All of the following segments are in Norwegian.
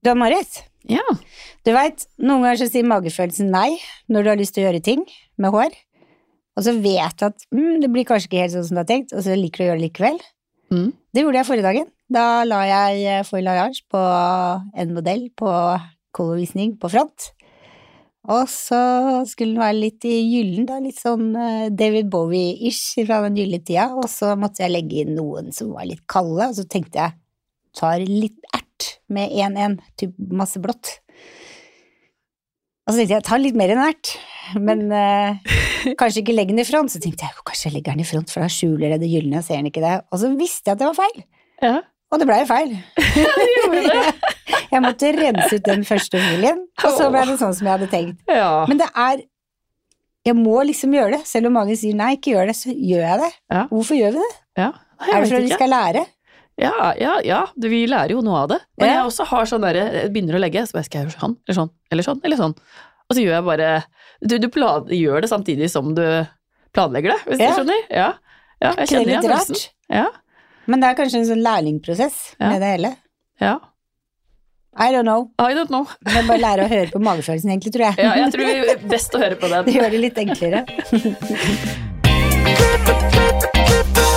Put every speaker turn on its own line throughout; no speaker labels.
Du, Marit,
Ja.
du veit, noen ganger så sier magefølelsen nei når du har lyst til å gjøre ting med hår, og så vet du at mm, det blir kanskje ikke helt sånn som du har tenkt, og så liker du å gjøre det likevel.
Mm.
Det gjorde jeg forrige dagen. Da la jeg foil foilarage på en modell på kolovisning på front. Og så skulle den være litt i gyllen, da, litt sånn eh, David Bowie-ish fra den gylne tida, og så måtte jeg legge inn noen som var litt kalde, og så tenkte jeg tar litt med 1-1, typ masse blått. Og så tenkte jeg jeg tar litt mer enn hvert, men uh, kanskje ikke legg den i front. Så tenkte jeg kanskje jeg legger den i front, for da skjuler det det gylne, ser den ikke det. Og så visste jeg at det var feil,
Ja.
og det blei feil. jeg måtte rense ut den første familien, og så ble det sånn som jeg hadde tenkt.
ja.
Men det er Jeg må liksom gjøre det, selv om mange sier nei, ikke gjør det, så gjør jeg det.
Ja.
Hvorfor gjør vi det?
ja. Nei,
Er det for at vi skal lære?
Ja, ja, ja. Vi lærer jo noe av det. Men jeg også har sånn derre jeg Begynner å legge, så bare skal jeg gjøre sånn, eller sånn, eller sånn, eller sånn. Og så gjør jeg bare Du, du plan, gjør det samtidig som du planlegger det, hvis
Ja.
du skjønner? Ja. ja jeg
er
kjenner igjen følelsen. Ja.
Men det er kanskje en sånn lærlingprosess
Ja.
med det hele.
ja.
I don't know.
I don't know.
Er bare lære å høre på magefølelsen, egentlig, tror jeg.
Ja, jeg tror det er best å høre på den.
Det gjør det litt enklere.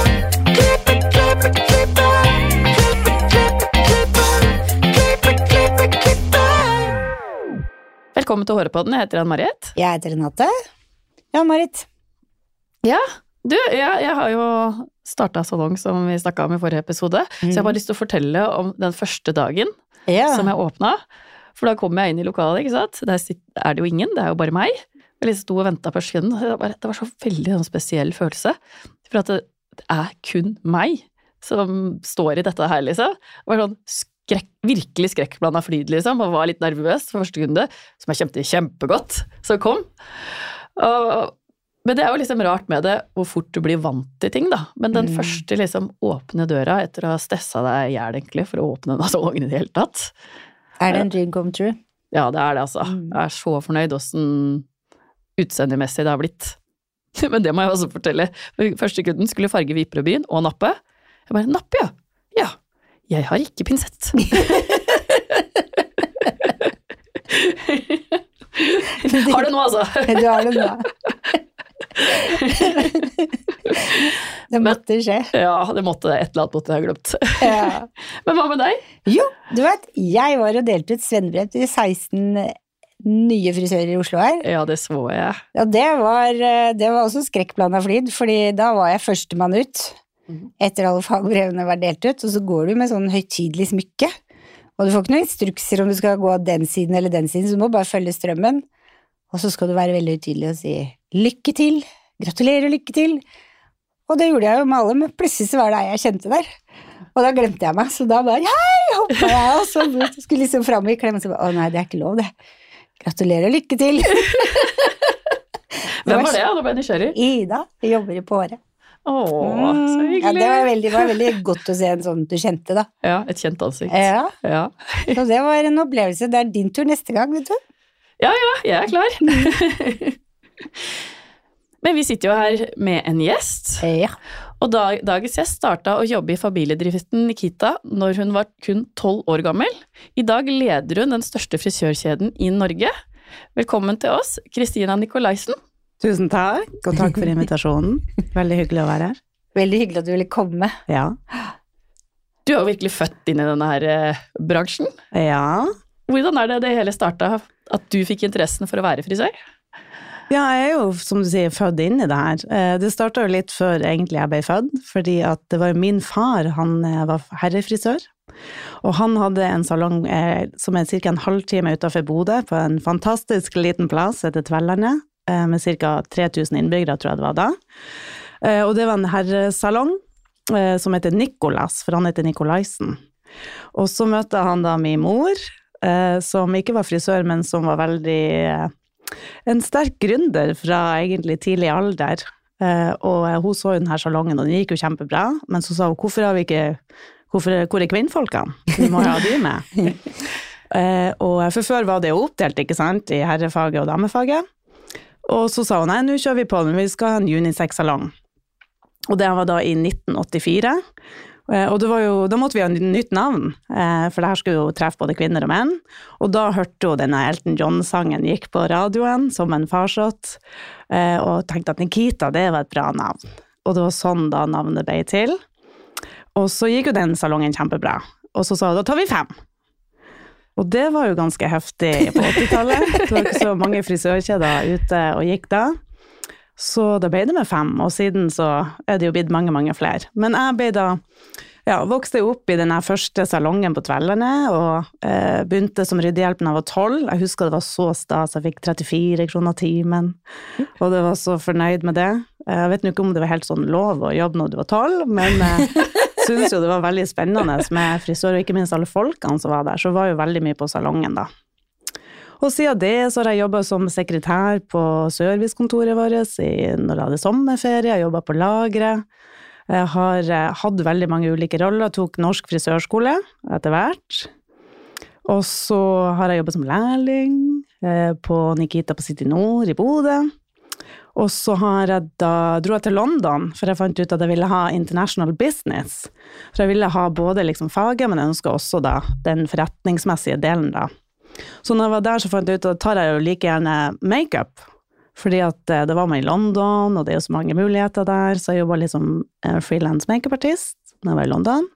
Velkommen til Hårepodden. Jeg heter Ann-Marit.
Jeg heter Renate. Ja, Marit.
Ja, du, jeg, jeg har jo starta salong, som vi snakka om i forrige episode. Så jeg har bare lyst til å fortelle om den første dagen
Ja.
som jeg åpna. For da kom jeg inn i lokalet, ikke sant. Der er det jo ingen, det er jo bare meg. Jeg liksom sto og venta på skjønnen. Det var, det var så veldig sånn spesiell følelse. For at det, det er kun meg som står i dette her, liksom. Det var sånn skrekk, virkelig skrekkblanda flyd, liksom. Og var litt nervøs for første kunde, som jeg kjente kjempegodt, som kom. Og, men det er jo liksom rart med det, hvor fort du blir vant til ting, da. Men den
Mm.
første liksom åpne døra etter å ha stressa deg i hjel, egentlig, for å åpne den salongen i det hele tatt.
Er det en dream come true?
Ja, det er det, altså.
Mm.
Jeg er så fornøyd åssen utseendemessig det har blitt. Men det må jeg også fortelle. Første kunden skulle farge Viperødbyen og nappe. Jeg bare nappe, ja. Jeg har ikke pinsett. har det nå, altså.
Du har det nå. Det måtte skje.
Ja, det måtte det. Et eller annet måtte jeg ha glemt.
Ja.
Men hva med deg?
Jo, du vet, jeg var og delte ut svennebrev til 16 nye frisører i Oslo her.
Ja, det så jeg.
Ja, det var, eh, det var også skrekkblanda flid, fordi da var jeg førstemann ut.
Mhm.
Etter alle fagbrevene var delt ut, og så går du med sånn høytidelig smykke. Og du får ikke noen instrukser om du skal gå av den siden eller den siden, så du må bare følge strømmen. Og så skal du være veldig høytidelig og si lykke til, gratulerer og lykke til. Og det gjorde jeg jo med alle, men plutselig så var det ei jeg kjente der. Og da glemte jeg meg, så da bare hei, hoppa jeg, og så skulle liksom fram i klem, og så bare å nei, det er ikke lov, det. Gratulerer og lykke til.
Hvem var det? Da ble jeg nysgjerrig.
Ida jobber i Påre.
Å, så
Mm,
hyggelig.
Ja, det var veldig, det var veldig godt å se en sånn du kjente, da.
Ja, et kjent ansikt.
Ja,
Ja.
så det var en opplevelse. Det er din tur neste gang, vet du.
Ja, ja, jeg er klar. Men vi sitter jo her med en gjest,
Ja.
og dag, dagens gjest starta å jobbe i familiedriften Nikita når hun var kun tolv år gammel. I dag leder hun den største frisørkjeden i Norge. Velkommen til oss, Kristina Nikolaisen.
Tusen takk, og takk for invitasjonen. Veldig hyggelig å være her.
Veldig hyggelig at du ville komme.
Ja.
Du er jo virkelig født inn i denne her eh, bransjen.
Ja.
Hvordan er det det hele starta, at du fikk interessen for å være frisør?
ja, jeg er jo, som du sier, født inn i det her. Eh, Det starta jo litt før egentlig jeg ble født, fordi at det var min far, han eh, var herrefrisør. Og han hadde en salong eh, som er ca. en halvtime utafor Bodø, på en fantastisk liten plass, heter Tvellandet, eh, med ca. 3000 innbyggere, tror jeg det var da. Eh, og det var en herresalong eh, som heter Nicolas, for han heter Nicolaisen. Og så møtte han da min mor, eh, som ikke var frisør, men som var veldig eh, En sterk gründer fra egentlig tidlig alder. Eh, og hun så den her salongen, og den gikk jo kjempebra, men så sa hun hvorfor har vi ikke hvorfor, Hvor er kvinnfolkene? Vi må ha de med. Eh, og for før var det jo oppdelt, ikke sant, i herrefaget og damefaget. Og så sa hun nei, nå kjører vi på, men vi skal ha en unisex-salong. Og det var da i 1984. Eh, Og jo, da måtte vi ha nytt navn, eh, for det her skulle jo treffe både kvinner og menn. Og da hørte hun denne Elton John-sangen gikk på radioen som en farsott, eh, og tenkte at Nikita, det var et bra navn. Og det var sånn da navnet ble til. Og så gikk jo den salongen kjempebra. Og så sa hun da tar vi fem. Og det var jo ganske heftig på 80-tallet. Det var ikke så mange frisørkjeder ute og gikk da. Så da ble det med fem, og siden så er det jo blitt mange, mange flere. Men jeg ble da ja, vokste opp i den første salongen på Tvellerne, og eh, begynte som ryddehjelp da jeg var tolv. Jeg husker det var så stas, jeg fikk 34 kroner timen, og det var så fornøyd med det. Jeg vet ikke om det var helt sånn lov å jobbe når du var tolv, men eh, syntes jo det var veldig spennende med frisør, og ikke minst alle folkene som var der, så var jo veldig mye på salongen da. Og siden det så har jeg jobba som sekretær på servicekontoret vårt når jeg hadde sommerferie, jeg jobba på lageret. Jeg har eh, hatt veldig mange ulike roller, tok norsk frisørskole etter hvert. Og så har jeg jobbet som lærling eh, på Nikita på City Nord i Bodø. Og så jeg da, dro jeg til London, for jeg fant ut at jeg ville ha international business. For jeg ville ha både liksom faget, men jeg ønska også da den forretningsmessige delen, da. Så når jeg var der, så fant jeg ut at tar jeg jo like gjerne makeup. Fordi at eh, det var meg i London, og det er jo så mange muligheter der, så jeg jobba litt som eh, frilans makeupartist når jeg var i London.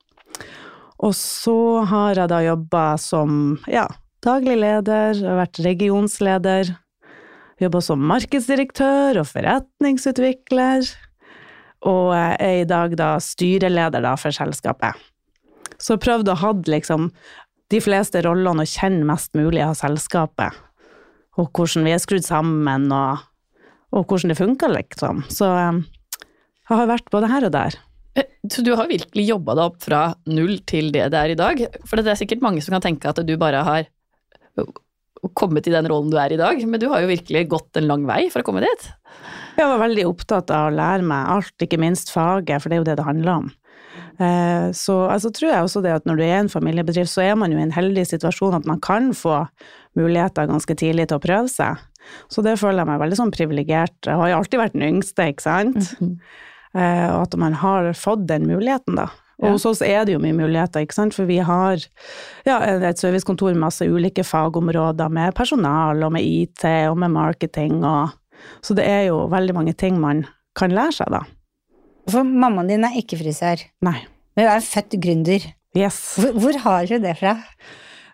Og så har jeg da jobba som ja, daglig leder, vært regionsleder. Jobba som markedsdirektør og forretningsutvikler. Og er i dag da styreleder da for selskapet. Så prøvde å ha liksom de fleste rollene og kjenne mest mulig av selskapet. Og hvordan vi er skrudd sammen, og, og hvordan det funker, liksom. Så eh, jeg har vært både her og der.
Eh, Så du har virkelig jobba deg opp fra null til det det er i dag? For det er sikkert mange som kan tenke at du bare har kommet i den rollen du er i dag, men du har jo virkelig gått en lang vei for å komme dit.
Jeg var veldig opptatt av å lære meg alt, ikke minst faget, for det er jo det det handler om. Eh, Så altså, tror jeg også det at når du er en familiebedrift, så er man jo i en heldig situasjon at man kan få muligheter ganske tidlig til å prøve seg. Så det føler jeg meg veldig sånn privilegert. Jeg har jo alltid vært den yngste, ikke sant? Eh, Og at man har fått den muligheten, da. Og hos oss er det jo mye muligheter, ikke sant? for vi har ja, et servicekontor med masse ulike fagområder, med personal og med IT og med marketing og Så det er jo veldig mange ting man kan lære seg, da.
For mammaen din er ikke frisør,
Nei.
men hun er født gründer.
Yes.
Hvor, hvor har du det fra?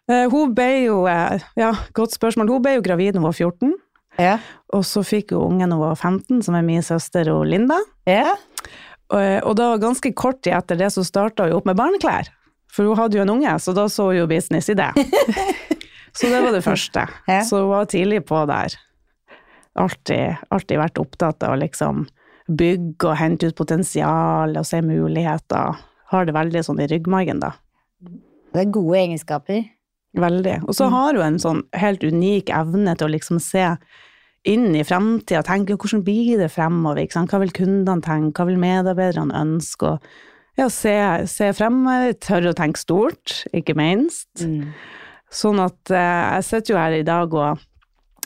Eh, Hun ble jo eh, Ja, godt spørsmål. Hun ble jo gravid da hun var 14,
Ja.
og så fikk hun ungen da hun var 15, som er min søster og Linda.
ja.
Og, og da ganske kort tid etter det så starta hun opp med barneklær. For hun hadde jo en unge, så da så hun jo business i det. så det var det første. Så hun var tidlig på der. Alltid, alltid vært opptatt av å liksom bygge og hente ut potensial og se muligheter. Har det veldig sånn i ryggmargen, da.
Det er gode egenskaper.
Veldig. Og så har hun en sånn helt unik evne til å liksom se inn i fremtida, tenke hvordan blir det fremover, hva vil kundene tenke, hva vil medarbeiderne ønske, og ja, se, se fremover, tørre å tenke stort, ikke minst.
Mm.
Sånn at eh, jeg sitter jo her i dag og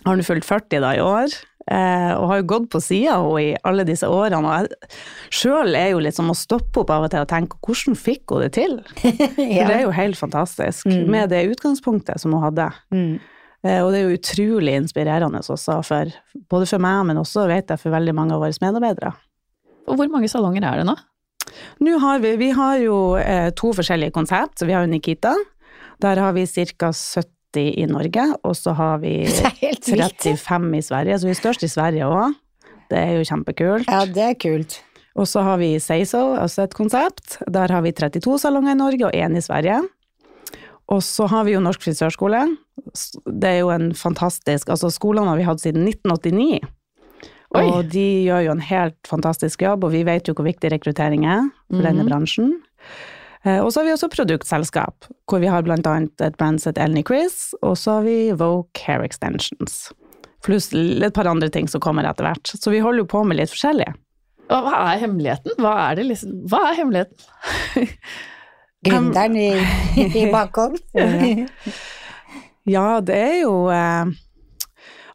har nå fylt 40 da i år, eh, og har jo gått på sida henne i alle disse årene, og jeg sjøl er jo litt som å stoppe opp av og til og tenke hvordan fikk hun det til? For det er jo helt fantastisk,
Mm.
med det utgangspunktet som hun hadde.
Mm.
Eh, Og det er jo utrolig inspirerende også, for, både for meg, men også vet jeg for veldig mange av våre medarbeidere.
Og hvor mange salonger er det nå?
Nå har vi, vi har jo eh, to forskjellige konsept, vi har jo Nikita. Der har vi ca. 70 i Norge, og så har vi
Det er helt vilt.
35 i Sverige, så vi er størst i Sverige òg. Det er jo kjempekult.
Ja, det er kult.
Og så har vi Say So, også et konsept. Der har vi 32 salonger i Norge og én i Sverige. Og så har vi jo Norsk frisørskole. Det er jo en fantastisk Altså, skolene har vi hatt siden 1989.
Oi.
Og de gjør jo en helt fantastisk jobb, og vi vet jo hvor viktig rekruttering er for denne
Mhm.
bransjen. Eh, Og så har vi også produktselskap, hvor vi har blant annet et brand som heter Elnie Chris, og så har vi Vogue Hair Extensions. Pluss et par andre ting som kommer etter hvert. Så vi holder jo på med litt forskjellig.
Hva er hemmeligheten? Hva er, det liksom, hva er hemmeligheten?
Gründeren i, i bakhånd.
Ja. Det er jo eh,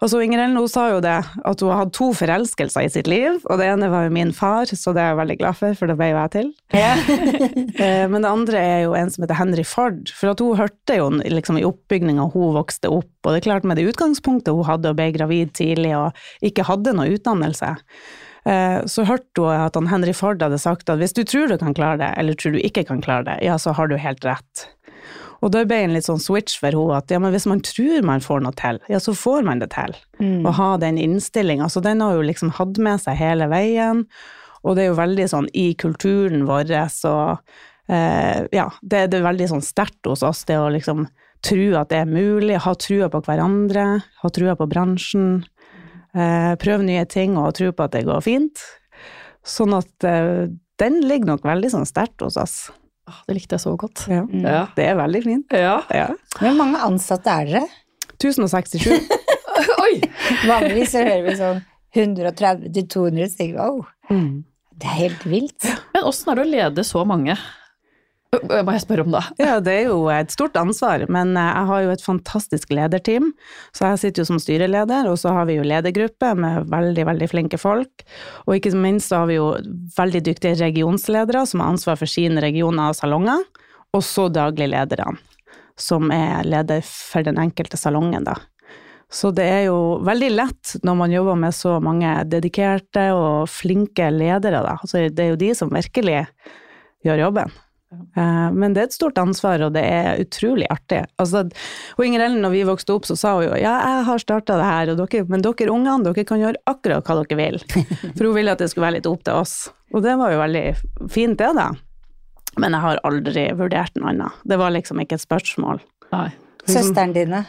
Altså, så Inger Ellen sa jo det, at hun har hatt to forelskelser i sitt liv, og det ene var jo min far, så det er jeg veldig glad for, for det ble jo jeg til.
Ja.
Eh, Men det andre er jo en som heter Henry Ford, for at hun hørte jo liksom i oppbygninga hun vokste opp, og det er klart med det utgangspunktet hun hadde og ble gravid tidlig og ikke hadde noe utdannelse, så hørte hun at han Henry Ford hadde sagt at hvis du tror du kan klare det, eller tror du ikke kan klare det, ja, så har du helt rett. Og da ble en litt sånn switch for henne at ja, men hvis man tror man får noe til, ja, så får man det til.
Mm.
Å ha den innstillinga. Så den har hun liksom hatt med seg hele veien. Og det er jo veldig sånn i kulturen vår, så eh, ja, det, det er veldig sånn sterkt hos oss, det å liksom tro at det er mulig, ha trua på hverandre, ha trua på bransjen, eh, prøve nye ting og tro på at det går fint. Sånn at eh, den ligger nok veldig sånn sterkt hos oss.
Det likte jeg så godt.
Ja.
Mm.
Ja.
Det er veldig fint.
ja.
Ja.
Hvor mange ansatte er dere?
1067.
Oi!
Vanligvis så hører vi sånn 130 til 200, så tenker vi oh,
Mm.
det er helt vilt.
Men åssen er det å lede så mange? Må jeg spørre om det?
Ja, det er jo et stort ansvar, men eh, jeg har jo et fantastisk lederteam. Så jeg sitter jo som styreleder, og så har vi jo ledergruppe med veldig, veldig flinke folk. Og ikke minst så har vi jo veldig dyktige regionsledere som har ansvar for sine regioner og salonger. Og så daglig lederne, som er leder for den enkelte salongen, da. Så det er jo veldig lett når man jobber med så mange dedikerte og flinke ledere, da. Altså, det er jo de som virkelig gjør jobben. Eh, Men det er et stort ansvar, og det er utrolig artig. Altså, og Inger Ellen, når vi vokste opp, så sa hun jo ja, jeg har starta det her, og dere, men dere ungene, dere kan gjøre akkurat hva dere vil. For hun ville at det skulle være litt opp til oss. Og det var jo veldig fint, det, da. Men jeg har aldri vurdert noe annet. Det var liksom ikke et spørsmål.
Nei.
Søsteren dine.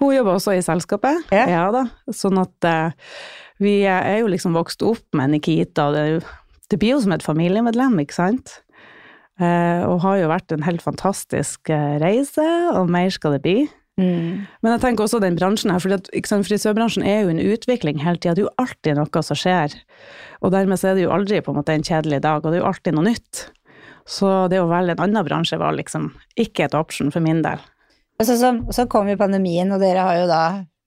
Hun jobber også i selskapet,
Ja.
da. Sånn at uh, vi er jo liksom vokst opp med Nikita, og det, det blir jo som et familiemedlem, ikke sant? Eh, og har jo vært en helt fantastisk eh, reise, og mer skal det bli.
Mm.
Men jeg tenker også den bransjen her, for frisørbransjen er jo en utvikling hele tida. Det er jo alltid noe som skjer. Og dermed så er det jo aldri på en måte en kjedelig dag, og det er jo alltid noe nytt. Så det å velge en annen bransje var liksom ikke et option for min del.
Og så, så, så kom jo pandemien, og dere har jo da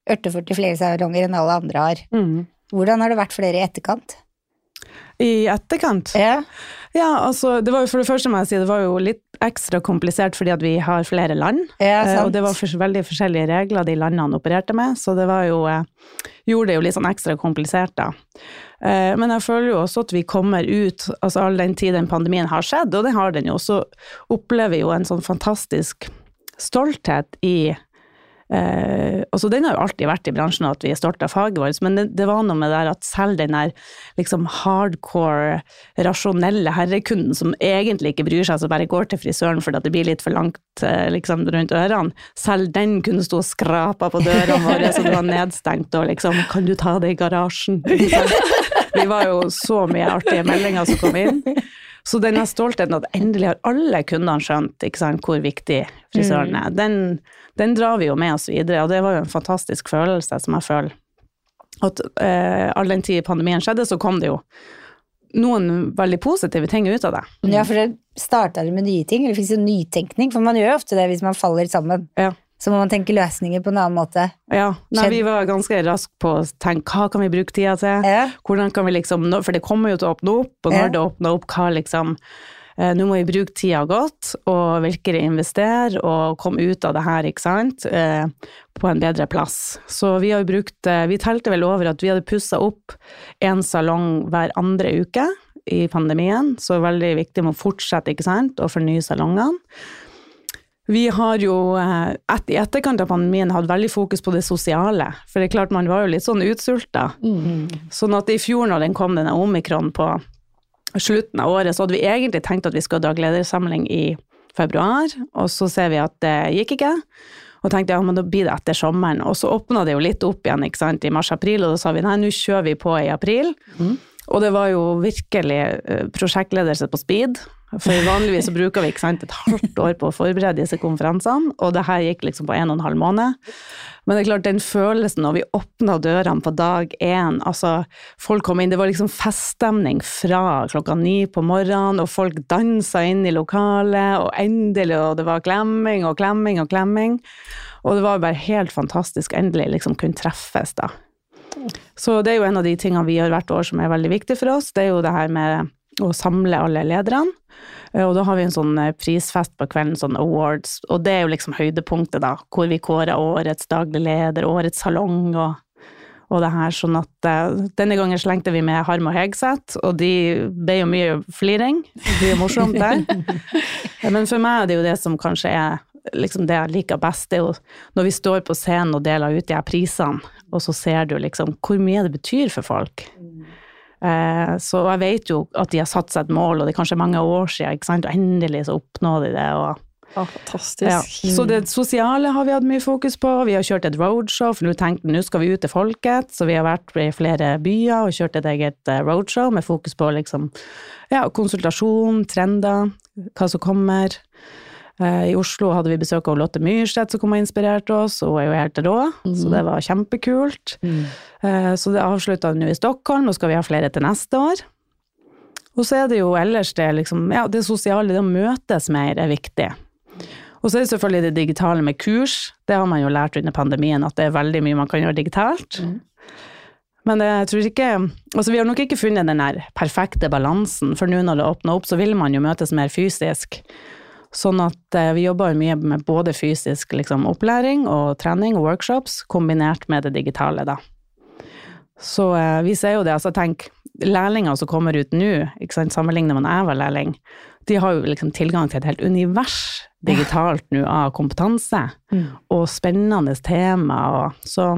48 flere salonger enn alle andre har. Hvordan har det vært for dere i etterkant?
I etterkant
Ja.
Ja, altså, det var jo for det første må jeg si, det var jo litt ekstra komplisert fordi at vi har flere land.
Ja,
eh,
sant.
Og det var for, veldig forskjellige regler de landene opererte med, så det var jo eh, Gjorde det jo litt sånn ekstra komplisert, da. Eh, men jeg føler jo også at vi kommer ut, altså all den tid den pandemien har skjedd, og det har den jo, så opplever vi jo en sånn fantastisk stolthet i Eh, altså Den har jo alltid vært i bransjen at vi er stolte av faget vårt, men det, det var noe med det der at selv den der liksom hardcore, rasjonelle herrekunden som egentlig ikke bryr seg, som bare går til frisøren fordi det blir litt for langt eh, liksom rundt ørene, selv den kunne stå og skrape på dørene våre så det var nedstengt, og liksom 'kan du ta det i garasjen'? Vi var jo så mye artige meldinger som kom inn. Så denne stoltheten at endelig har alle kundene skjønt sant, hvor viktig frisøren er, den, den drar vi jo med oss videre, og det var jo en fantastisk følelse som jeg føler. At eh, all den tid pandemien skjedde, så kom det jo noen veldig positive ting ut av det.
Ja, for det starta med nye ting, eller fins jo nytenkning, for man gjør jo ofte det hvis man faller sammen.
Ja.
Så må man tenke løsninger på en annen måte.
Ja, Nei, vi var ganske raske på å tenke hva kan vi bruke tida til,
Ja.
hvordan kan vi liksom, for det kommer jo til å åpne opp, og når
Ja.
det åpner opp, hva liksom, eh, nå må vi bruke tida godt, og virkelig investere, og komme ut av det her, ikke sant, eh, på en bedre plass. Så vi har jo brukt, eh, vi telte vel over at vi hadde pusset opp en salong hver andre uke i pandemien, så veldig viktig å fortsette, ikke sant, og fornye salongene. Vi har jo eh, et, i etterkant av pandemien hatt veldig fokus på det sosiale, for det er klart man var jo litt sånn utsulta. Sånn at i fjor når den kom, denne omikron på slutten av året, så hadde vi egentlig tenkt at vi skulle ha dagledersamling i februar, og så ser vi at det gikk ikke. Og tenkte ja, men da blir det etter sommeren. Og så åpna det jo litt opp igjen ikke sant, i mars-april, og da sa vi nei, nå kjører vi på i april. Og det var jo virkelig eh, prosjektledelse på speed. For vanligvis så bruker vi ikke sant, et halvt år på å forberede disse konferansene, og det her gikk liksom på en og en halv måned. Men det er klart, den følelsen når vi åpna dørene på dag én, altså folk kom inn, det var liksom feststemning fra klokka ni på morgenen, og folk dansa inn i lokalet, og endelig, og det var klemming og klemming og klemming. Og det var bare helt fantastisk endelig liksom kunne treffes, da. Så det er jo en av de tingene vi gjør hvert år som er veldig viktig for oss, det er jo det her med å samle alle lederne. Eh, og da har vi en sånn eh, prisfest på kvelden, sånn awards, og det er jo liksom høydepunktet, da, hvor vi kårer årets daglig leder, årets salong og, og det her, sånn at uh, denne gangen slengte vi med Harm og Hegseth, og de, er jo mye fliring, det er morsomt der. Men for meg er det jo det som kanskje er liksom det jeg liker best, det er jo når vi står på scenen og deler ut de her prisene, og så ser du liksom hvor mye det betyr for folk. Eh, så jeg vet jo at de har satt seg et mål, og det er kanskje mange år siden, ikke sant? og endelig så oppnår de det. og
fantastisk.
ja. Så det sosiale har vi hatt mye fokus på. Vi har kjørt et roadshow, for nå tenkte vi nå skal vi ut til folket. Så vi har vært i flere byer og kjørt et eget eh, roadshow med fokus på liksom, ja, konsultasjon, trender, hva som kommer. Eh, I Oslo hadde vi besøk av Lotte Myrstedt som kom og inspirerte oss, hun er jo helt rå, så det var kjempekult. Mm. Så det avslutta nå i Stockholm, og skal vi ha flere til neste år. Og så er det jo ellers det liksom, ja, det sosiale, det å møtes mer er viktig. Og så er det selvfølgelig det digitale med kurs. Det har man jo lært under pandemien, at det er veldig mye man kan gjøre digitalt. Men jeg tror ikke Altså, vi har nok ikke funnet den der perfekte balansen, for nå når det åpner opp, så vil man jo møtes mer fysisk. Sånn at eh, vi jobber mye med både fysisk liksom, opplæring og trening og workshops, kombinert med det digitale, da. Så eh, vi ser jo det, altså tenk, lærlinger som kommer ut nå, sammenlignet med da jeg var lærling, de har jo liksom tilgang til et helt univers digitalt nå av kompetanse, og spennende tema, og så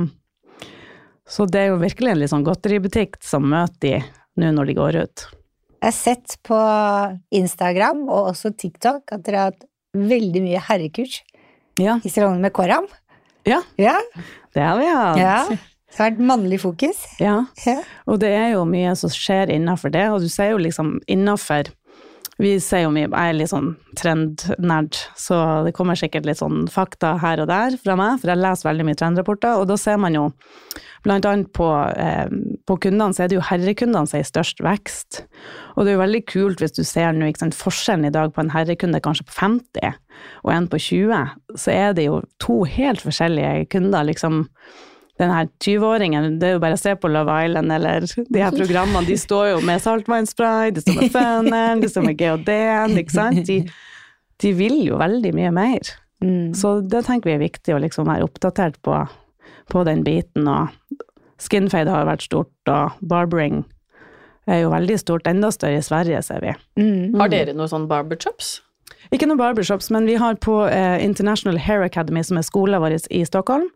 Så det er jo virkelig en litt sånn godteributikk som møter de nå når de går ut.
Jeg har sett på Instagram og også TikTok at dere har hatt veldig mye herrekurs
Ja,
i salongen med Koram.
ja
Ja,
det har vi hatt.
ja. Det har vært mannlig fokus.
Ja.
Ja.
Og det er jo mye som skjer innafor det, og du ser jo liksom innafor Vi ser jo mye Jeg er litt sånn trendnerd, så det kommer sikkert litt sånn fakta her og der fra meg, for jeg leser veldig mye trendrapporter, og da ser man jo blant annet på, eh, på kundene, så er det jo herrekundene som er i størst vekst. Og det er jo veldig kult hvis du ser nå, sant, forskjellen i dag på en herrekunde kanskje på 50 og en på 20, så er det jo to helt forskjellige kunder, liksom den her 20-åringen, det er jo bare å se på Love Island eller de her programmene, de står jo med saltvannspray, de står med føneren, de står med GHD-en, ikke sant? De, de vil jo veldig mye mer.
Mm.
Så det tenker vi er viktig å liksom være oppdatert på, på den biten, og skinfade har vært stort, og barbering er jo veldig stort, enda større i Sverige, ser vi.
Mm.
Har dere noen sånn barbershops?
Ikke noen barbershops, men vi har på eh, International Hair Academy, som er skolen vår i Stockholm,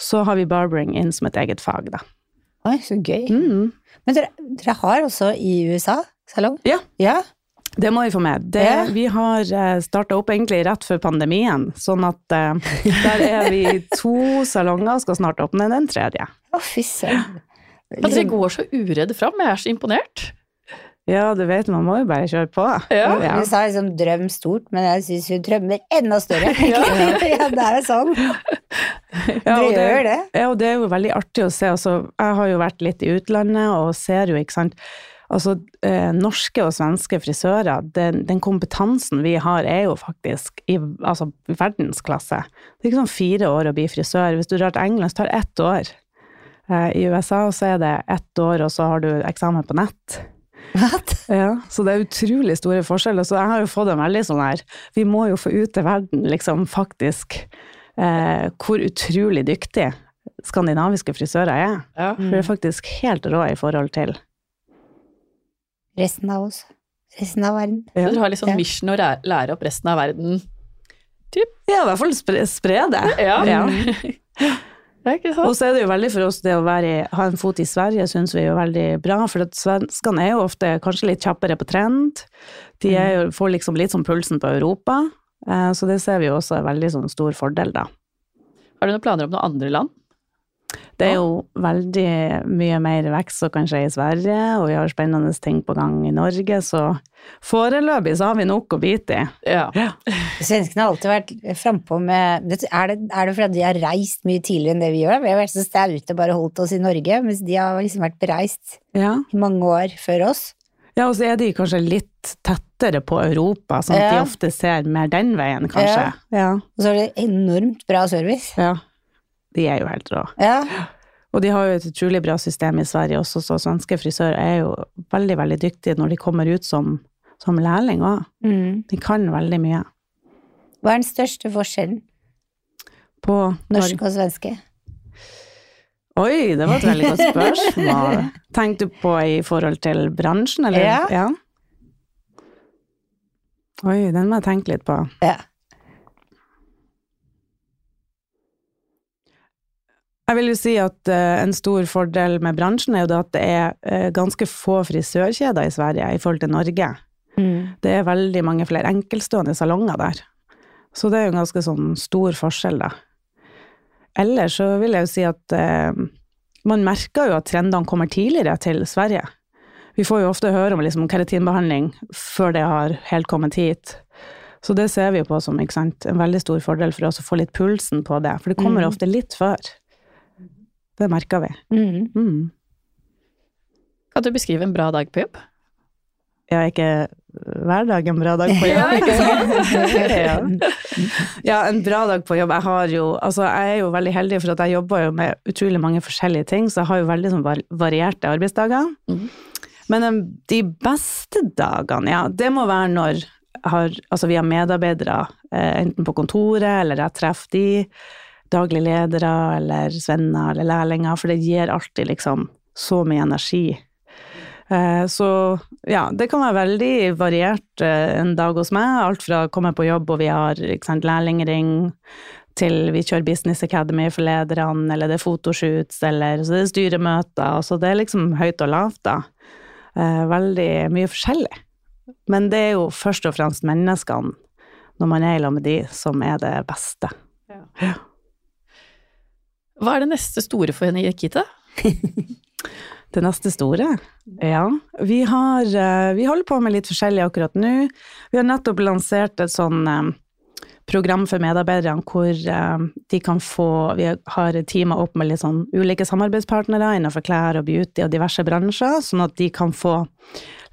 så har vi barbering inn som et eget fag, da.
Oi, så gøy.
Mm.
Men dere, dere har også i USA salong?
Ja.
Ja.
Det må vi få med. Det,
Ja.
Vi har uh, starta opp egentlig rett før pandemien, sånn at eh, der er vi to salonger, og skal snart åpne den tredje.
Å, fy søren.
At dere går så uredde fram, jeg er så imponert.
Ja, du vet, man må jo bare kjøre på.
Ja.
Du sa liksom drøm stort, men jeg syns hun drømmer enda større.
Ja.
ja, det er jo sånn.
Ja, og
Dere gjør det.
Ja, og det er jo veldig artig å se. Altså, jeg har jo vært litt i utlandet og ser jo, ikke sant. Altså, eh, norske og svenske frisører, den, den kompetansen vi har, er jo faktisk i altså, verdensklasse. Det er ikke sånn fire år å bli frisør. Hvis du drar til England, så tar det ett år. Eh, I USA så er det ett år, og så har du eksamen på nett.
What?
Ja, så det er utrolig store forskjeller. Så jeg har jo fått en veldig sånn her Vi må jo få ut til verden, liksom, faktisk, eh, hvor utrolig dyktig skandinaviske frisører er.
Ja.
For det er faktisk helt rå i forhold til
Resten av oss. Resten av verden.
Så dere har liksom sånn
Ja.
mission å lære- opp resten av verden.
Ja, i hvert fall spre, spre det.
Ja.
Ja. Og så er det jo veldig for oss det å i, ha en fot i Sverige, syns vi er jo veldig bra. For at svenskene er jo ofte kanskje litt kjappere på trend. De jo, får liksom litt sånn pulsen på Europa. Eh, så det ser vi jo også er veldig sånn stor fordel, da.
Har du noen planer om noen andre land?
Det er jo veldig mye mer vekst som kan skje i Sverige, og vi har spennende ting på gang i Norge, så foreløpig så har vi nok å bite i.
Ja.
Svenskene har alltid vært frampå med Er det, er det fordi de har reist mye tidligere enn det vi gjør? Vi har vært så staute og bare holdt oss i Norge, mens de har liksom vært bereist
Ja.
i mange år før oss.
ja, og så er de kanskje litt tettere på Europa, sånn at de ofte ser mer den veien, kanskje. Ja.
Og så har de enormt bra service.
ja. De er jo helt rå.
Ja.
Og de har jo et utrolig bra system i Sverige også, så svenske frisører er jo veldig, veldig dyktige når de kommer ut som, som lærling òg.
Mm.
De kan veldig mye.
Hva er den største forskjellen?
På
Norsk og svenske?
Oi, det var et veldig godt spørsmål. Tenkte du på i forhold til bransjen, eller?
Ja.
Oi, den må jeg tenke litt på.
Ja.
Jeg vil jo si at uh, en stor fordel med bransjen er jo at det er uh, ganske få frisørkjeder i Sverige i forhold til Norge.
Mm.
Det er veldig mange flere enkeltstående salonger der. Så det er jo en ganske sånn stor forskjell, da. Ellers så vil jeg jo si at eh, man merker jo at trendene kommer tidligere til Sverige. Vi får jo ofte høre om liksom, keratinbehandling før det har helt kommet hit. Så det ser vi jo på som en veldig stor fordel for oss å få litt pulsen på det, for det kommer
Mm.
ofte litt før. Det merker vi.
Mm.
Mm.
Kan du beskrive en bra dag på jobb?
Ja, ikke hver dag en bra dag på jobb.
Ja, ikke
ja. ja, en bra dag på jobb. Jeg har jo, altså jeg er jo veldig heldig for at jeg jobber jo med utrolig mange forskjellige ting, så jeg har jo veldig sånn varierte arbeidsdager.
Mm.
Men de beste dagene, ja, det må være når jeg har, altså vi har medarbeidere, eh, enten på kontoret, eller jeg treffer de, daglige ledere, eller svenner, eller lærlinger, for det gir alltid liksom så mye energi. Eh, Så ja, det kan være veldig variert eh, en dag hos meg. Alt fra å komme på jobb og vi har sant, lærlingring, til vi kjører Business Academy for lederne, eller det er fotoshoots, eller så det er styremøter. Så det er liksom høyt og lavt, da. Eh, Veldig mye forskjellig. Men det er jo først og fremst menneskene, når man er i lag med de, som er det beste.
Hva er det neste store for henne i Kita?
Det neste store? Ja, vi har eh, Vi holder på med litt forskjellig akkurat nå. Vi har nettopp lansert et sånn eh, program for medarbeiderne hvor eh, de kan få Vi har teama opp med litt sånn ulike samarbeidspartnere innenfor klær og beauty og diverse bransjer, sånn at de kan få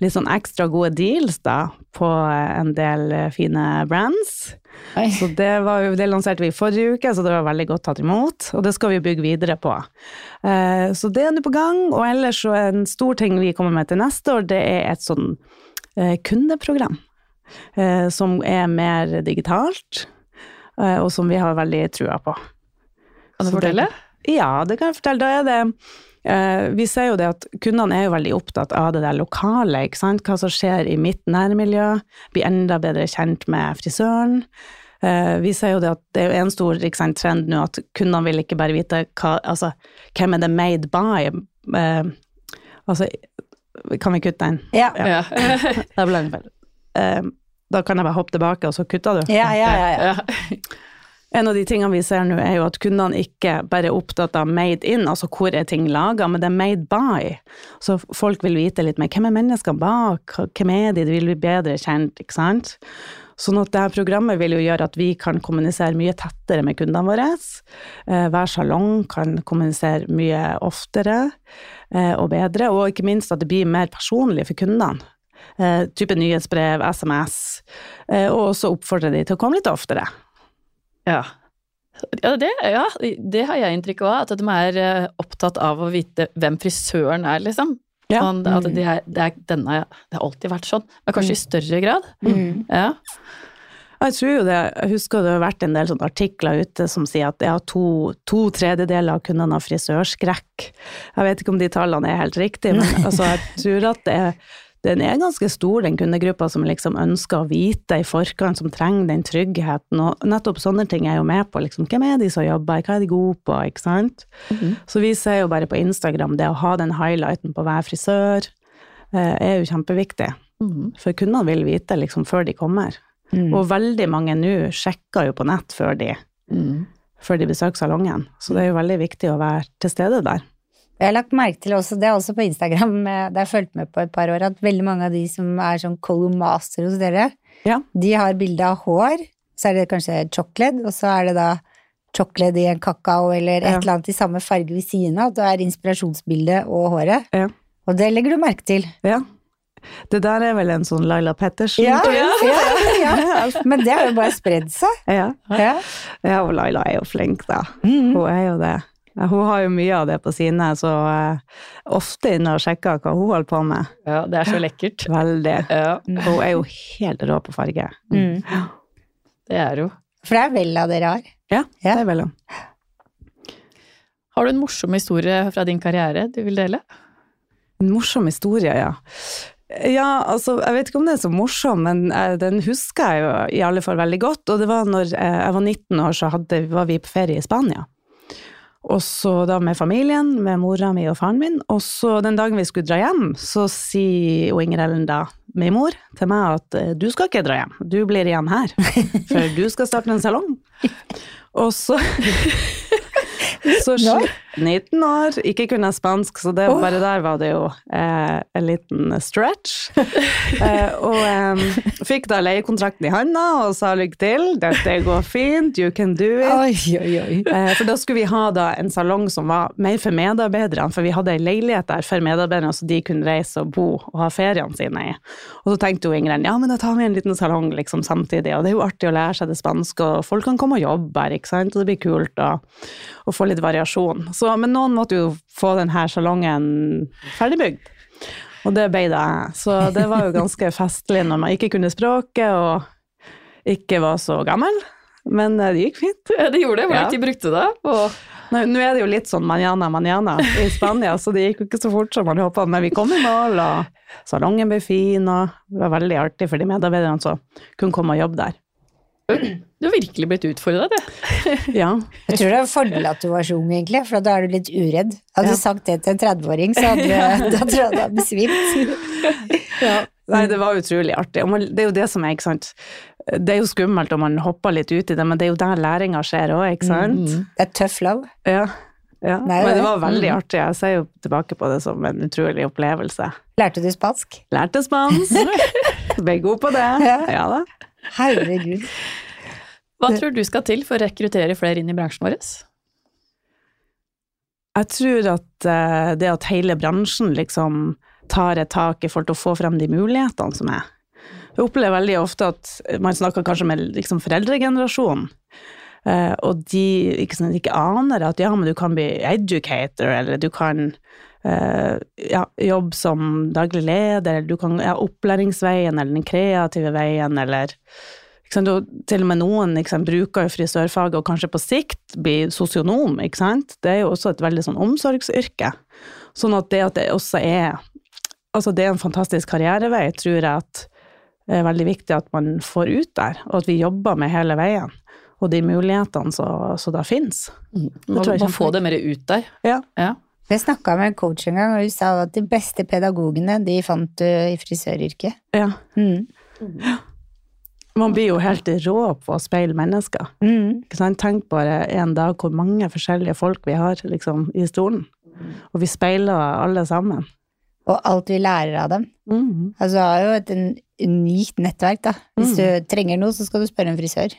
litt sånn ekstra gode deals da på en del eh, fine brands.
Oi.
Så det, var det lanserte vi i forrige uke, så det var veldig godt tatt imot. Og det skal vi bygge videre på. Eh, så det er nå på gang. Og ellers så en stor ting vi kommer med til neste år, det er et sånn eh, kundeprogram. Eh, som er mer digitalt, og som vi har veldig trua på.
Kan du
det-
fortelle?
Ja, det kan jeg fortelle. Da er det Vi ser jo det at kundene er jo veldig opptatt av det der lokale, ikke sant. Hva som skjer i mitt nærmiljø. Bli enda bedre kjent med frisøren. Eh, vi ser jo det at det er en stor ikke sant, trend nå at kundene vil ikke bare vite hva, altså, hvem er det made by. Eh, altså, kan vi kutte den?
Ja.
Ja.
Da ble det feil. Eh, da kan jeg bare hoppe tilbake, og så kutter du.
Ja, ja, ja, ja.
En av de tingene vi ser nå, er jo at kundene ikke bare er opptatt av made in, altså hvor er ting laga, men det er made by. Så folk vil vite litt mer hvem er menneskene bak, hvem er de, de vil bli bedre kjent, ikke sant. Sånn at dette programmet vil jo gjøre at vi kan kommunisere mye tettere med kundene våre. Eh, Hver salong kan kommunisere mye oftere eh, og bedre, og ikke minst at det blir mer personlig for kundene. Eh, Type nyhetsbrev, SMS, og også oppfordre de til å komme litt oftere.
Ja. Ja det, ja, det har jeg inntrykk av, at de er eh, opptatt av å vite hvem frisøren er, liksom.
Ja.
Sånn, at det, er, det, er denne, det har alltid vært sånn, men kanskje i større grad.
Mm.
Ja.
Jeg tror jo det, jeg husker det har vært en del artikler ute som sier at ja, to, to tredjedeler av kundene har frisørskrekk. Jeg vet ikke om de tallene er helt riktige, men altså, jeg tror at det er, den er ganske stor, den kundegruppa som liksom ønsker å vite i forkant, som trenger den tryggheten. Og nettopp sånne ting er jo med på. Liksom, hvem er de som jobber, hva er de gode på, ikke sant.
Mhm.
Så vi ser jo bare på Instagram, det å ha den highlighten på hver frisør eh, er jo kjempeviktig.
Mhm.
For kundene vil vite liksom før de kommer.
Mm.
Og veldig mange nå sjekker jo på nett før de
Mhm.
før de besøker salongen. Så det er jo veldig viktig å være til stede der.
Jeg har lagt merke til også, det er også på Instagram, eh, det har jeg fulgt med på et par år, at veldig mange av de som er sånn colomaster hos dere,
Ja.
de har bilde av hår, så er det kanskje chocolate, og så er det da chocolate i en kakao eller et
Ja.
eller annet i samme farge ved siden av, at det er inspirasjonsbildet og håret.
Ja.
Og det legger du merke til.
ja. Det der er vel en sånn Laila Pettersen?
Ja, ja, ja. Men det har jo bare spredd seg.
ja.
Ja.
Ja, og Laila er jo flink, da.
Mm.
Hun er jo det. Ja, Hun har jo mye av det på sine, så eh, ofte inne og sjekker hva hun holder på med.
Ja, det er så lekkert.
Veldig.
Ja,
Hun er jo helt rå på farge.
Mm.
det er jo.
For det er vel av dere har.
Ja,
Ja.
det er vel hun.
Har du en morsom historie fra din karriere du vil dele?
En morsom historie, ja. Ja, altså, jeg vet ikke om det er så morsom, men eh, den husker jeg jo i alle fall veldig godt. Og det var når eh, jeg var 19 år, så hadde, var vi på ferie i Spania. Og så da med familien, med mora mi og faren min. Og så den dagen vi skulle dra hjem, så sier jo Inger Ellen da, min mor, til meg at eh, du skal ikke dra hjem, du blir igjen her. For du skal starte en salong. Og så så 19 år, ikke kunne spansk, så det,
oh.
bare der var det jo eh, en liten stretch. eh, og eh, fikk da leiekontrakten i handa og sa lykke til, dette går fint, you can do it.
Oi, oi, oi.
Eh, For da skulle vi ha da en salong som var mer for medarbeiderne, for vi hadde ei leilighet der for medarbeiderne, så de kunne reise og bo og ha feriene sine i. Og så tenkte jo Ingrid ja, men da tar vi en liten salong liksom samtidig, og det er jo artig å lære seg det spanske, og folk kan komme og jobbe her, ikke sant, og det blir kult å, få litt variasjon. Så, men noen måtte jo få denne salongen ferdigbygd. Og det ble det. Så det var jo ganske festlig når man ikke kunne språket og ikke var så gammel. Men eh, det gikk fint.
Det gjorde det. Hvor
Ja.
lang tid brukte det. Og,
Nå, nå er det jo litt sånn manana, manana i Spania, så det gikk jo ikke så fort som man håpa, men vi kom i mål, og salongen ble fin, og det var veldig artig for de medarbeiderne som kunne komme og jobbe der.
Du har virkelig blitt utfordra, du.
Ja.
Jeg tror det er en fordel at du var så ung, egentlig, for da er du litt uredd. Hadde
Ja.
du sagt det til en 30-åring, så hadde du, da tror jeg du hadde besvimt.
Nei, det var utrolig artig. Det er jo det som er, ikke sant. Det er jo skummelt om man hopper litt ut i det, men det er jo der læringa skjer òg, ikke sant.
Mm.
Det er tøff love.
Ja. ja.
Nei,
Men
det-
var veldig artig. Jeg ser jo tilbake på det som en utrolig opplevelse.
Lærte du spansk?
Lærte spansk, ble god på det.
Ja.
Ja da.
Herregud.
Hva tror du skal til for å rekruttere flere inn i bransjen vår?
Jeg tror at eh, det at hele bransjen liksom tar et tak i forhold til å få frem de mulighetene som er. Jeg opplever veldig ofte at man snakker kanskje med liksom foreldregenerasjonen, eh, og de ikke, ikke aner at ja, men du kan bli educator, eller du kan ja, jobb som daglig leder, eller du kan ja, opplæringsveien, eller den kreative veien, eller sant? Og til og med noen sant, bruker jo frisørfaget og kanskje på sikt blir sosionom, ikke sant. Det er jo også et veldig sånn omsorgsyrke. Sånn at det at det også er Altså det er en fantastisk karrierevei, tror jeg at det er veldig viktig at man får ut der, og at vi jobber med hele veien. Og de mulighetene som da finnes.
Må,
tror jeg
få det mer ut der.
Ja.
Ja.
Jeg snakka med en coach en gang, og hun sa at de beste pedagogene, de fant du i frisøryrket.
ja.
Mm.
Man blir jo helt rå på å speile mennesker.
Mm.
Tenk bare en dag hvor mange forskjellige folk vi har liksom, i stolen. Og vi speiler alle sammen.
Og alt vi lærer av dem.
Mm.
Altså, du har jo et unikt nettverk, da. Hvis
Mm.
du trenger noe, så skal du spørre en frisør.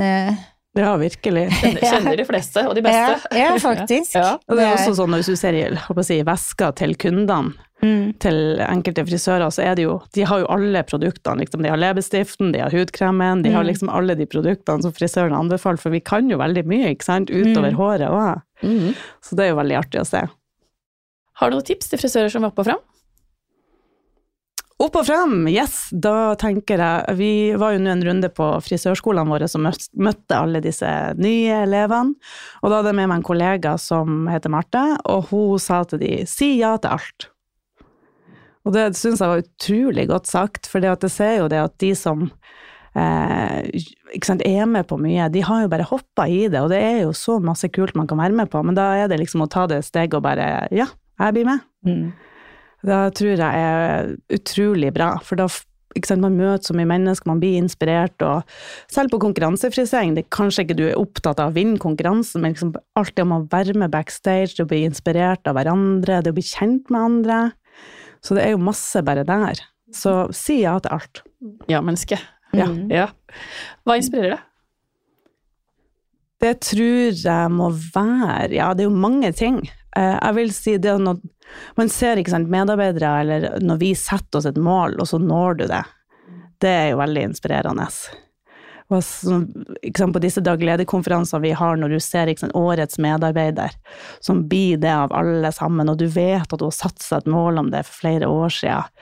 Eh,
Ja, virkelig.
Kjenner, kjenner de fleste, og de beste.
Ja, ja, faktisk.
Ja.
Og det er også sånn hvis du ser i si, veska til kundene,
Mm.
til enkelte frisører, så er det jo De har jo alle produktene, liksom. De har leppestiften, de har hudkremen, de har
Mm.
liksom alle de produktene som frisøren anbefaler, for vi kan jo veldig mye, ikke sant, utover
Mm.
håret òg.
Mhm.
Så det er jo veldig artig å se.
Har du noen tips til frisører som vil opp og fram?
Opp og frem, yes! Da tenker jeg Vi var jo nå en runde på frisørskolene våre som møtte alle disse nye elevene. Og da hadde jeg med meg en kollega som heter Marte, og hun sa til de si ja til alt. Og det syns jeg var utrolig godt sagt, for jeg ser jo det at de som eh, sant, er med på mye, de har jo bare hoppa i det, og det er jo så masse kult man kan være med på, men da er det liksom å ta det steget og bare ja, jeg blir med.
Mm.
Det tror jeg er utrolig bra, for da sant, Man møter så mye mennesker, man blir inspirert. og Selv på konkurransefrisering, det er kanskje ikke du er opptatt av å vinne konkurransen, men liksom det om å være med backstage, det å bli inspirert av hverandre, det å bli kjent med andre. Så det er jo masse bare der. Så si ja til alt. Ja.
Mm.
Ja. Hva inspirerer deg?
Det tror jeg må være Ja, det er jo mange ting. Eh, Jeg vil si det når man ser ikke sant, medarbeidere, eller når vi setter oss et mål, og så når du det. Det er jo veldig inspirerende. Og så, sant, på disse daglig vi har, når du ser sant, årets medarbeider, som blir det av alle sammen, og du vet at du har satt seg et mål om det for flere år siden.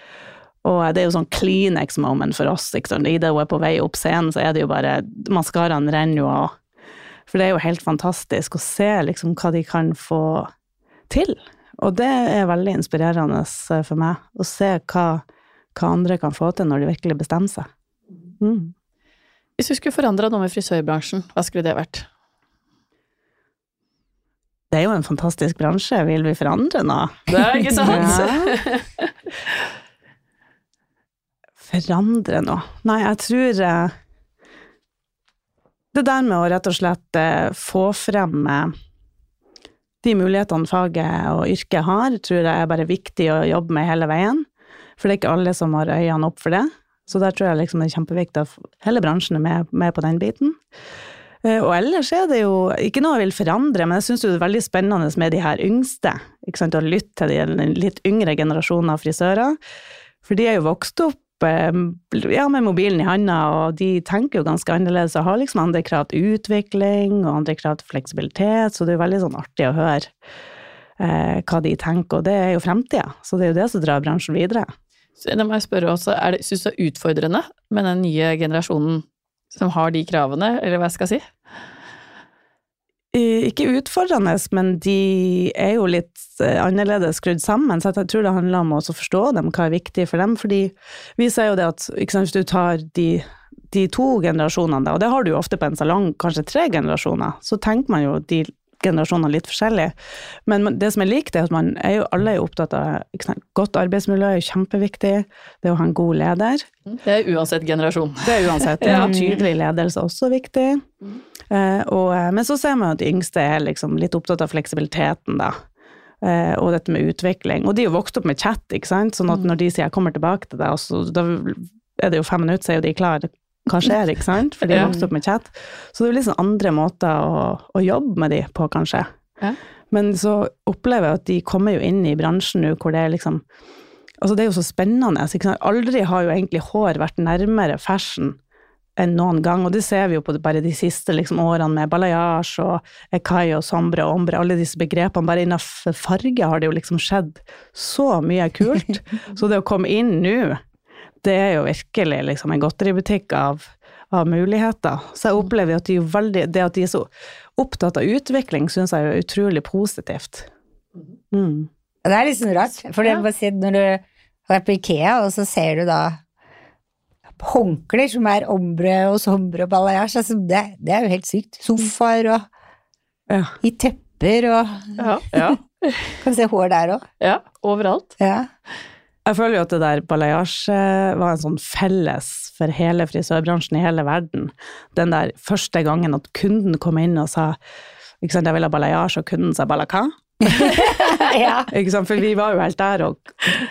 Og det er jo sånn Kleenex moment for oss. Ikke sant? Idet hun er på vei opp scenen, så er det jo bare Maskaraen renner jo av. For det er jo helt fantastisk å se liksom hva de kan få til. Og det er veldig inspirerende eh, for meg, å se hva, hva andre kan få til når de virkelig bestemmer seg. Mm.
Hvis du skulle forandra noe med frisørbransjen, hva skulle det vært?
Det er jo en fantastisk bransje, vil vi forandre noe?
Det er ikke sant?
Ja. Forandre noe? Nei, jeg tror eh, Det der med å rett og slett eh, få frem de mulighetene faget og yrket har, tror jeg er bare viktig å jobbe med hele veien. For det er ikke alle som har øynene opp for det. Så der tror jeg liksom det er kjempeviktig at hele bransjen er med, med på den biten. Eh, Og ellers er det jo ikke noe jeg vil forandre, men jeg syns det er veldig spennende med de her yngste. Å lytte til de litt yngre generasjonen av frisører. For de er jo vokst opp ja, med mobilen i handa, og de tenker jo ganske annerledes og har liksom andre krav til utvikling og andre krav til fleksibilitet, så det er jo veldig sånn artig å høre eh, hva de tenker, og det er jo fremtida. Så det er jo det som drar bransjen videre.
Så Da må jeg spørre også, er det, synes du det er utfordrende med den nye generasjonen som har de kravene, eller hva jeg skal si?
Eh, Ikke utfordrende, men de er jo litt eh, annerledes skrudd sammen, så jeg tror det handler om å forstå dem, hva er viktig for dem. Fordi vi ser jo det at ikke sant, hvis du tar de, de to generasjonene, og det har du jo ofte på en salong, kanskje tre generasjoner, så tenker man jo de generasjonene litt forskjellig. Men det som er likt, er at man er jo alle er opptatt av sant, godt arbeidsmiljø, er jo kjempeviktig, det å ha en god leder.
Det er uansett generasjon.
Det er uansett.
Ja.
Tydelig ledelse er også viktig. Eh, og, eh, men så ser man at de yngste er liksom litt opptatt av fleksibiliteten, da. Eh, og dette med utvikling. Og de er jo vokst opp med chat, ikke sant. Sånn at når de sier 'jeg kommer tilbake til deg', så, da er det jo fem minutter, så er jo de klare. Hva skjer, ikke sant? For de er vokst opp med chat. Så det er jo sånn andre måter å, å jobbe med de på, kanskje.
Ja.
Men så opplever jeg at de kommer jo inn i bransjen nå hvor det er liksom Altså, det er jo så spennende. Aldri har jo egentlig hår vært nærmere fashion enn noen gang, og det ser vi jo på bare de siste liksom, årene med balayage og ekai og sombre og ombre, alle disse begrepene. Bare innenfor farge har det jo liksom skjedd så mye kult. Så det å komme inn nå, det er jo virkelig liksom en godteributikk av, av muligheter. Så jeg opplever at de er veldig, det at de er så opptatt av utvikling, syns jeg er utrolig positivt. Mm.
Det er litt sånn rart, for det
Ja.
si når du har vært på Ikea, og så ser du da håndklær som er ombre og sombre og balayage, altså det, det er jo helt sykt. Sofaer og
Ja.
i tepper og
Ja, ja,
Kan se hår der òg.
ja overalt.
Ja.
Jeg føler jo at det der balayage var en sånn felles for hele frisørbransjen i hele verden. Den der første gangen at kunden kom inn og sa ikke sant, jeg vil ha balayage, og kunden sa balaka.
ja.
For vi var jo helt der, og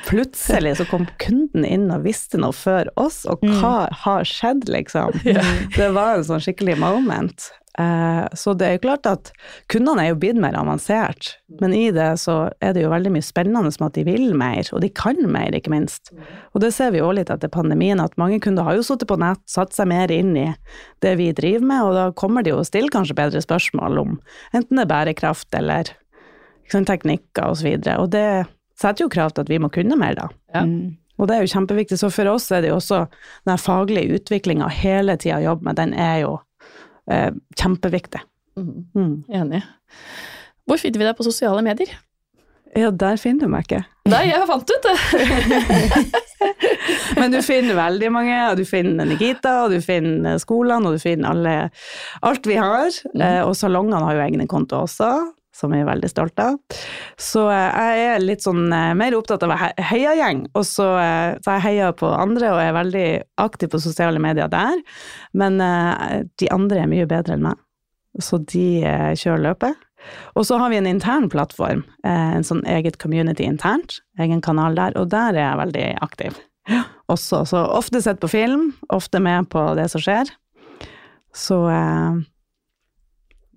plutselig så kom kunden inn og visste noe før oss, og hva har skjedd, liksom? Det var en sånn skikkelig moment. Eh, så det er jo klart at kundene er jo blitt mer avansert, men i det så er det jo veldig mye spennende med at de vil mer, og de kan mer, ikke minst. Og det ser vi jo litt etter pandemien, at mange kunder har jo sittet på nett, satt seg mer inn i det vi driver med, og da kommer de jo og stiller kanskje bedre spørsmål om enten det er bærekraft eller teknikker og så. Og det setter jo krav til at vi må kunne mer, da.
Ja.
Mm.
Og det er jo kjempeviktig. Så for oss er det jo også den faglige utviklinga hele tida å jobbe med, den er jo eh, kjempeviktig.
Mm.
Mm.
Enig. Hvor finner vi deg på sosiale medier?
Ja, der finner du meg ikke.
Nei, jeg fant ut det!
Men du finner veldig mange, og du finner Nikita, og du finner skolene, og du finner alle, alt vi har. Eh, og salongene har jo egne konto også. Som jeg er veldig stolt av. Så eh, jeg er litt sånn eh, mer opptatt av he- heiagjeng, og så, eh, så jeg heier på andre og er veldig aktiv på sosiale medier der. Men eh, de andre er mye bedre enn meg, så de eh, kjører løpet. Og så har vi en intern plattform, eh, en sånn eget community internt, egen kanal der, og der er jeg veldig aktiv. Også, så ofte sett på film, ofte med på det som skjer. Så eh,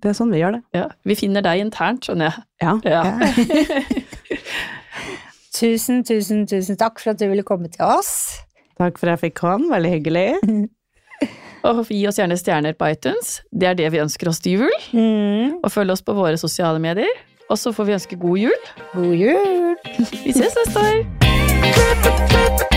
det er sånn vi gjør det.
Ja, vi finner deg internt, skjønner jeg.
Ja.
Ja.
Tusen, tusen, tusen takk for at du ville komme til oss.
Takk for at jeg fikk komme, veldig hyggelig.
Og gi oss gjerne stjerner på iTunes. Det er det vi ønsker oss til jul.
Mm.
Og følg oss på våre sosiale medier. Og så får vi ønske god jul.
God jul!
Vi ses neste år!